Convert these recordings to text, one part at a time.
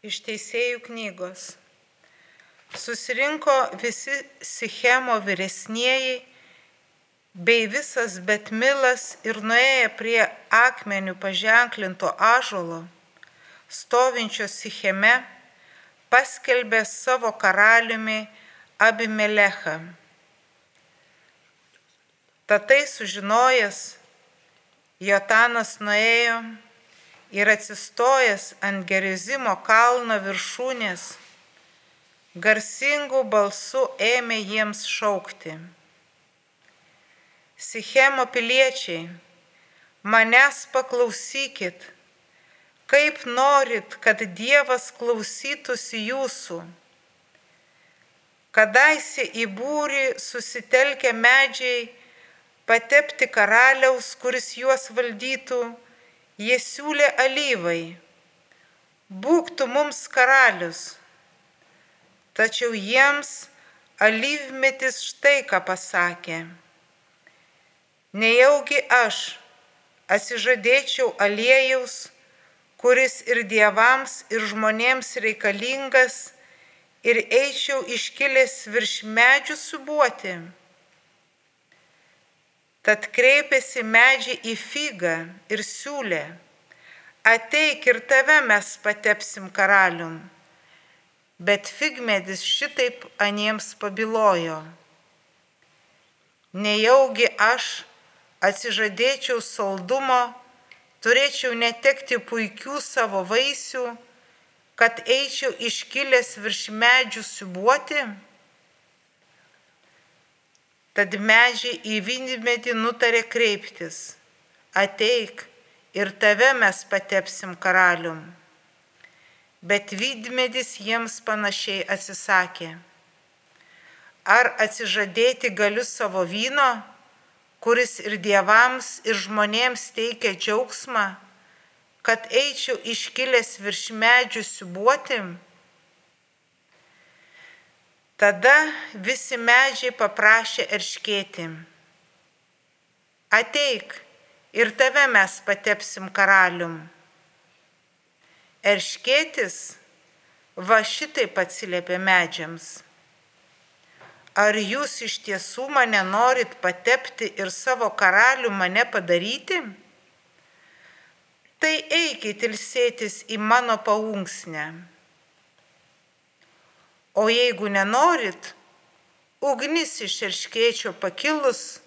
Iš teisėjų knygos. Susirinko visi Sichemo vyresnieji bei visas Betmilas ir nuėję prie akmenių paženklinto ažolo, stovinčio Sicheme, paskelbė savo karaliumi Abimelechą. Tatai sužinojęs, Jotanas nuėjo ir atsistojęs ant Gerizimo kalno viršūnės, garsingų balsų ėmė jiems šaukti. Sichemo piliečiai, manęs paklausykit, kaip norit, kad Dievas klausytųsi jūsų. Kadaise į būrį susitelkę medžiai patepti karaliaus, kuris juos valdytų, jie siūlė alyvai, būk tu mums karalius. Tačiau jiems alyvmetis štai ką pasakė. Nejaugi aš atsižadėčiau aliejaus, kuris ir dievams, ir žmonėms reikalingas, ir eičiau iškilęs virš medžių subuoti. Tad kreipėsi medžiai į figą ir siūlė, ateik ir tave mes patepsim karalium. Bet figmedis šitaip aniems pabilojo. Nejaugi aš atsižadėčiau saldumo, turėčiau netekti puikių savo vaisių, kad eičiau iškilęs virš medžių siubuoti? Tad medžiai į vynmedį nutarė kreiptis, ateik ir tave mes patepsim karalium. Bet vydmedis jiems panašiai atsisakė. Ar atsižadėti galiu savo vyno, kuris ir dievams, ir žmonėms teikia džiaugsmą, kad eičiau iškilęs virš medžių siubuotim? Tada visi medžiai paprašė erškėti. Ateik ir tave mes patepsim karalium. Erškėtis va šitaip atsiliepė medžiams. Ar jūs iš tiesų mane norit patepti ir savo karalių mane padaryti? Tai eikit ilsėtis į mano paunksnę O jeigu nenorit, ugnis iš erškėčio pakilus,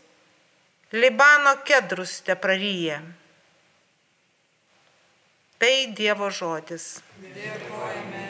Libano kedrus te praryja. Tai Dievo žodis. Dėkojame.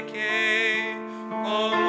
decay. Oh.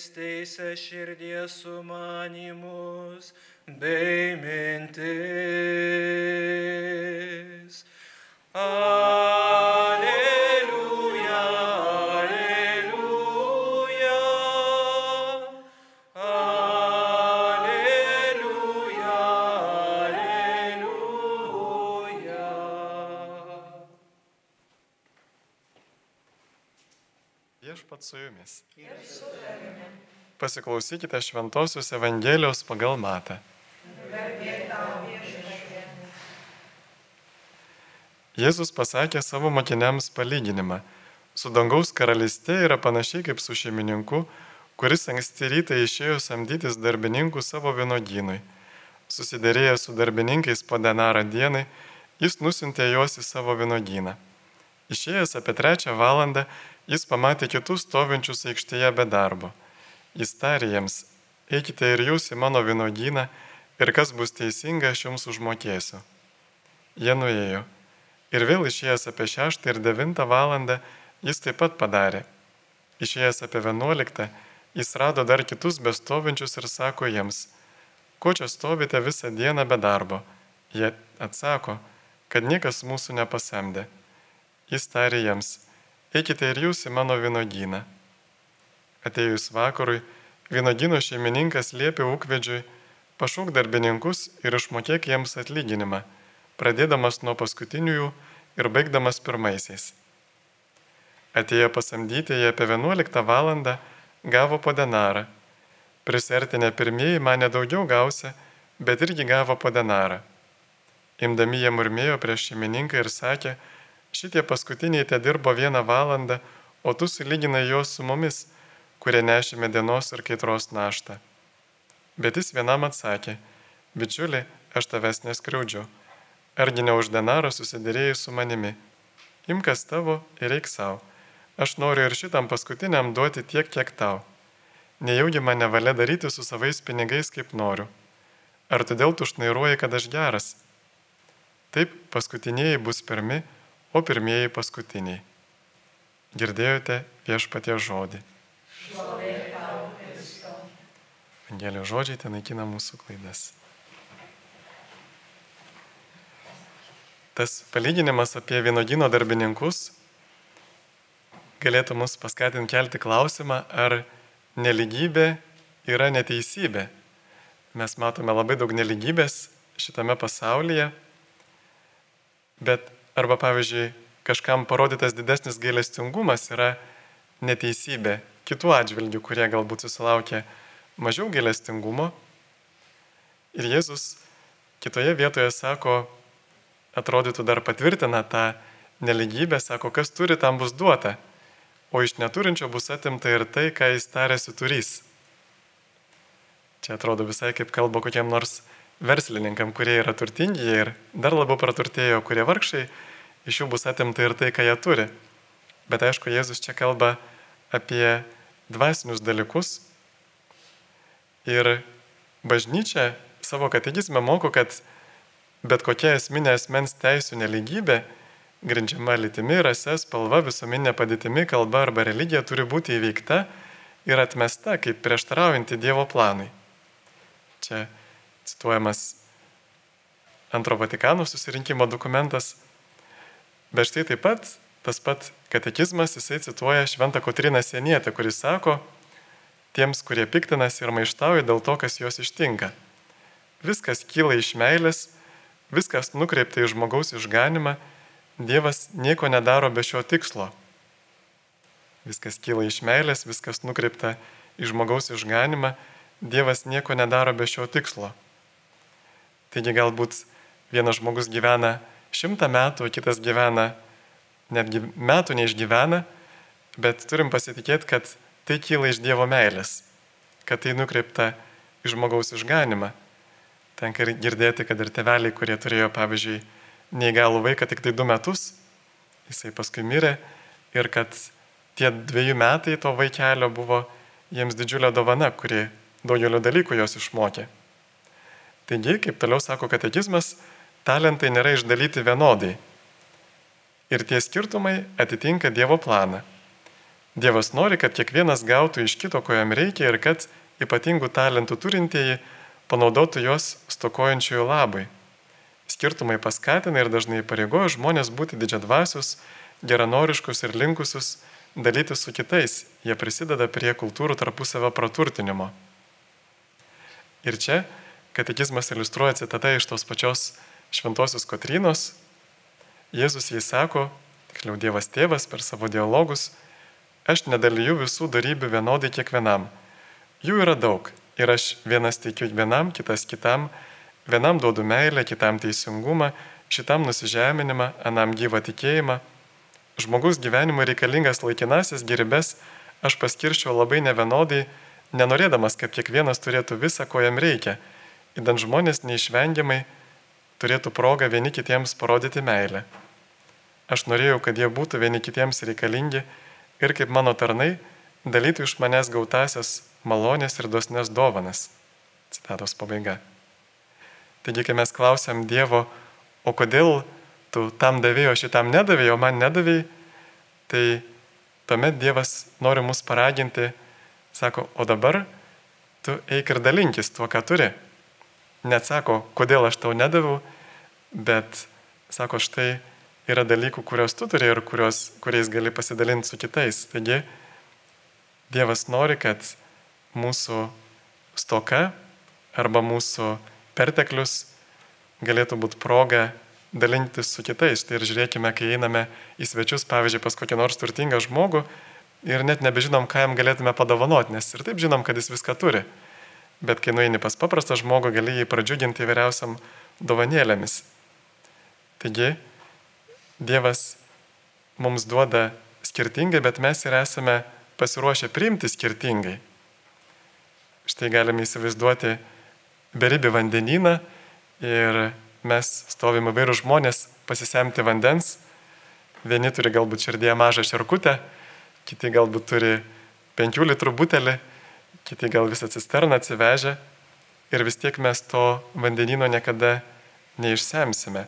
Jis teisė širdies sumanimus bei mintis. Alleluja, jumis. Pasiklausykite Šventojios Evangelijos pagal Matą. Jėzus pasakė savo mokiniams palyginimą. Su dangaus karalystė yra panašiai kaip su šeimininku, kuris anksti rytą išėjo samdytis darbininkų savo vienodynui. Susiderėjęs su darbininkais po denarą dienai, jis nusintė juos į savo vienodyną. Išėjęs apie trečią valandą, jis pamatė kitus stovinčius aikštėje be darbo. Jis tarė jiems, eikite ir jūs į mano vienodyną ir kas bus teisinga, aš jums užmokėsiu. Jie nuėjo. Ir vėl išėjęs apie šeštą ir devintą valandą, jis taip pat padarė. Išėjęs apie vienuoliktą, jis rado dar kitus bestovinčius ir sako jiems, ko čia stovite visą dieną be darbo? Jie atsako, kad niekas mūsų nepasamdė. Jis tarė jiems, eikite ir jūs į mano vynogyną. Atėjus vakarui, vynogyno šeimininkas liepė ūkvedžiui, pašauk darbininkus ir išmokėk jiems atlyginimą, pradėdamas nuo paskutiniųjų ir baigdamas pirmaisiais. Atėję pasamdyti jie apie 11 valandą gavo po denarą. Prisertinę pirmieji mane daugiau gausia, bet irgi gavo po denarą. Imdami jie murmėjo prieš šeimininką ir sakė, šitie paskutiniai te dirbo vieną valandą, o tu sulyginai juos su mumis, kurie nešėme dienos ir kaitros naštą. Bet jis vienam atsakė, bičiuli, aš tavęs neskriaudžiu. Argi ne už denarą susidėrėjai su manimi? Imkas tavo ir eik savo. Aš noriu ir šitam paskutiniam duoti tiek, kiek tau. Nejaugi mane valia daryti su savais pinigais, kaip noriu. Ar todėl tu šnairuoji, kad aš geras? Taip, paskutiniai bus pirmi, o pirmieji paskutiniai. Girdėjote viešpatie žodį. Angelijos žodžiai ten naikina mūsų klaidas. Tas palyginimas apie vienodino darbininkus galėtų mus paskatinti kelti klausimą, ar neligybė yra neteisybė. Mes matome labai daug neligybės šitame pasaulyje, bet arba pavyzdžiui, kažkam parodytas didesnis gailestingumas yra neteisybė kitų atžvilgių, kurie galbūt susilaukė mažiau gailestingumo. Ir Jėzus kitoje vietoje sako, atrodytų dar patvirtina tą neligybę, sako, kas turi, tam bus duota, o iš neturinčio bus atimta ir tai, ką jis tarėsi turys. Čia atrodo visai kaip kalba kokiam nors verslininkam, kurie yra turtingi ir dar labiau praturtėjo, kurie vargšai, iš jų bus atimta ir tai, ką jie turi. Bet aišku, Jėzus čia kalba apie dvasinius dalykus. Ir bažnyčia savo kategizme moko, kad bet kokia esminė asmens teisų neligybė, grindžiama lytimi, rase, spalva, visuomenė padėtimi, kalba arba religija turi būti įveikta ir atmesta kaip prieštaraujanti Dievo planui. Čia cituojamas antro Vatikano susirinkimo dokumentas. Bet štai taip pat tas pat katekizmas, jisai cituoja Šventą Kotriną Sienietę, kuris sako, tiems, kurie piktinasi ir maištauja dėl to, kas juos ištinka. Viskas kyla iš meilės, viskas nukreipta į žmogaus išganimą, Dievas nieko nedaro be šio tikslo. Viskas kyla iš meilės, viskas nukreipta į žmogaus išganimą, Dievas nieko nedaro be šio tikslo. Taigi galbūt vienas žmogus gyvena šimtą metų, kitas gyvena netgi metų neišgyvena, bet turim pasitikėti, kad tai kyla iš Dievo meilės, kad tai nukreipta į žmogaus išganimą. Tenka girdėti, kad ir teveliai, kurie turėjo, pavyzdžiui, neįgalų vaiką tik tai du metus, jisai paskui mirė ir kad tie dviejų metai to vaikelio buvo jiems didžiulė dovana, kuri daugelio dalykų jos išmokė. Taigi, kaip toliau sako katekizmas, talentai nėra išdalyti vienodai. Ir tie skirtumai atitinka Dievo planą. Dievas nori, kad kiekvienas gautų iš kito, ko jam reikia ir kad ypatingų talentų turintieji panaudotų juos stokojančiųjų labai. Skirtumai paskatina ir dažnai pareigoja žmonės būti didžiadvasius, geranoriškus ir linkusius dalyti su kitais. Jie prisideda prie kultūrų tarpusavio praturtinimo. Ir čia katekizmas iliustruoja citata iš tos pačios šventosios Kotrynos. Jėzus jai sako, tiksliau Dievas tėvas per savo dialogus, aš nedalyju visų darybių vienodai kiekvienam. Jų yra daug ir aš vienas teikiu vienam, kitas kitam, vienam duodu meilę, kitam teisingumą, šitam nusižeminimą, anam gyvą tikėjimą. Žmogus gyvenimui reikalingas laikinasis geribės aš paskirčiau labai nevienodai, nenorėdamas, kad kiekvienas turėtų visą, ko jam reikia įdant žmonės neišvengiamai turėtų progą vieni kitiems parodyti meilę. Aš norėjau, kad jie būtų vieni kitiems reikalingi ir kaip mano tarnai dalytų iš manęs gautasias malonės ir dosnes dovanas. Citatos pabaiga. Taigi, kai mes klausiam Dievo, o kodėl tu tam davėjo, šitam nedavėjo, man nedavėjai, tai tuomet Dievas nori mus paraginti, sako, o dabar tu eik ir dalinkis tuo, ką turi neatsako, kodėl aš tau nedaviau, bet sako, štai yra dalykų, kuriuos tu turi ir kurios, kuriais gali pasidalinti su kitais. Taigi Dievas nori, kad mūsų stoka arba mūsų perteklius galėtų būti proga dalintis su kitais. Tai ir žiūrėkime, kai einame į svečius, pavyzdžiui, pas kokį nors turtingą žmogų ir net nebežinom, ką jam galėtume padovanoti, nes ir taip žinom, kad jis viską turi bet kai nueini pas paprastą žmogų, gali jį pradžiuginti įvairiausiam dovanėlėmis. Taigi, Dievas mums duoda skirtingai, bet mes ir esame pasiruošę priimti skirtingai. Štai galime įsivaizduoti beribį vandenyną ir mes stovime vairių žmonės pasisemti vandens. Vieni turi galbūt širdėje mažą šerkutę, kiti galbūt turi penkių litrų butelį kiti gal visą cisterną atsivežę ir vis tiek mes to vandenino niekada neišsemsime.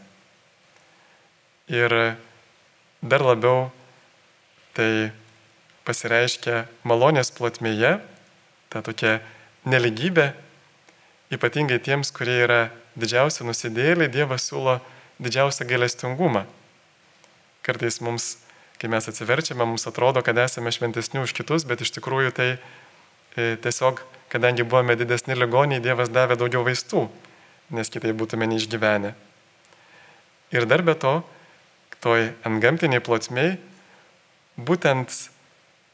Ir dar labiau tai pasireiškia malonės plotmėje, ta tokia neligybė, ypatingai tiems, kurie yra didžiausi nusidėliai, Dievas siūlo didžiausią galestingumą. Kartais mums, kai mes atsiverčiame, mums atrodo, kad esame šventesni už kitus, bet iš tikrųjų tai tiesiog, kadangi buvome didesni ligoniai, Dievas davė daugiau vaistų, nes kitai būtume neišgyvenę. Ir dar be to, toj antgamtiniai plotsmiai, būtent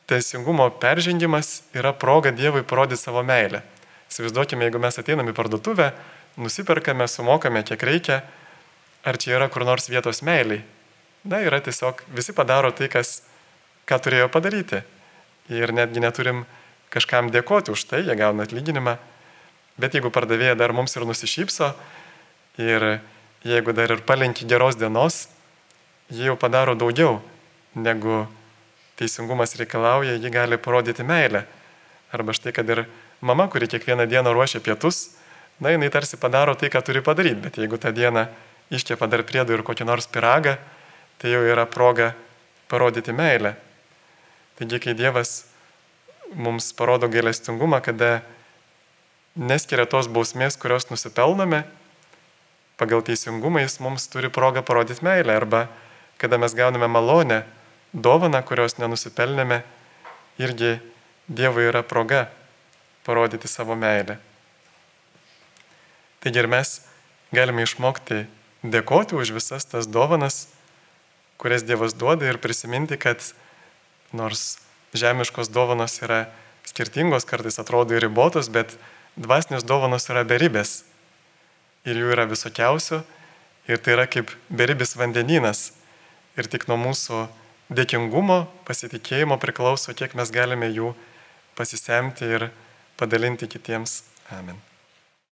teisingumo peržengimas yra proga Dievui parodyti savo meilę. Įsivaizduokime, jeigu mes ateiname į parduotuvę, nusiperkame, sumokame, kiek reikia, ar čia yra kur nors vietos meiliai. Na, yra tiesiog visi padaro tai, kas, ką turėjo padaryti. Ir netgi neturim kažkam dėkoti už tai, jie gauna atlyginimą. Bet jeigu pardavėja dar mums ir nusišypso, ir jeigu dar ir palinki geros dienos, jie jau padaro daugiau, negu teisingumas reikalauja, ji gali parodyti meilę. Arba štai, kad ir mama, kuri kiekvieną dieną ruošia pietus, na, jinai tarsi padaro tai, ką turi padaryti, bet jeigu tą dieną iškepa dar priedų ir kokį nors piragą, tai jau yra proga parodyti meilę. Taigi, kai Dievas mums parodo gailestingumą, kada neskiria tos bausmės, kurios nusipelnome, pagal teisingumą jis mums turi progą parodyti meilę. Arba kada mes gauname malonę, dovaną, kurios nenusipelnėme, irgi Dievui yra proga parodyti savo meilę. Taigi ir mes galime išmokti dėkoti už visas tas dovanas, kurias Dievas duoda ir prisiminti, kad nors žemiškos dovanos yra skirtingos, kartais atrodo ir ribotos, bet dvasinės dovanos yra beribės. Ir jų yra visokiausių. Ir tai yra kaip beribis vandenynas. Ir tik nuo mūsų dėkingumo, pasitikėjimo priklauso, kiek mes galime jų pasisemti ir padalinti kitiems. Amen.